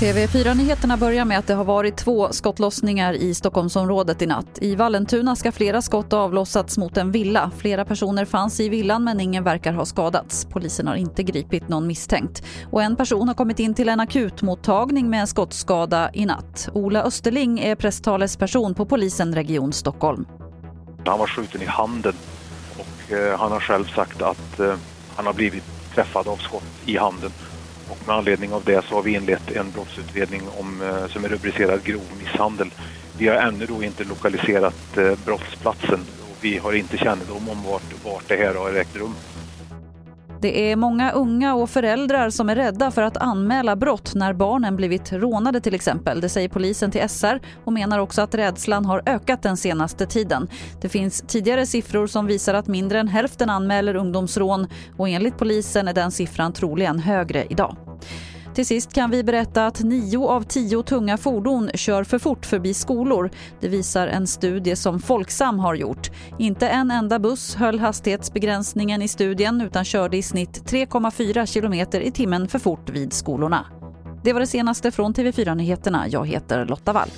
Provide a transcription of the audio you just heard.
TV4-nyheterna börjar med att det har varit två skottlossningar i Stockholmsområdet i natt. I Vallentuna ska flera skott ha avlossats mot en villa. Flera personer fanns i villan men ingen verkar ha skadats. Polisen har inte gripit någon misstänkt. Och en person har kommit in till en akutmottagning med en skottskada i natt. Ola Österling är presstalesperson på polisen Region Stockholm. Han var skjuten i handen och eh, han har själv sagt att eh, han har blivit träffad av skott i handen. Och med anledning av det så har vi inlett en brottsutredning om, eh, som är rubricerad grov misshandel. Vi har ännu då inte lokaliserat eh, brottsplatsen och vi har inte kännedom om vart, vart det här har ägt rum. Det är många unga och föräldrar som är rädda för att anmäla brott när barnen blivit rånade till exempel. Det säger polisen till SR och menar också att rädslan har ökat den senaste tiden. Det finns tidigare siffror som visar att mindre än hälften anmäler ungdomsrån och enligt polisen är den siffran troligen högre idag. Till sist kan vi berätta att nio av tio tunga fordon kör för fort förbi skolor. Det visar en studie som Folksam har gjort. Inte en enda buss höll hastighetsbegränsningen i studien utan körde i snitt 3,4 km i timmen för fort vid skolorna. Det var det senaste från TV4 Nyheterna. Jag heter Lotta Wall.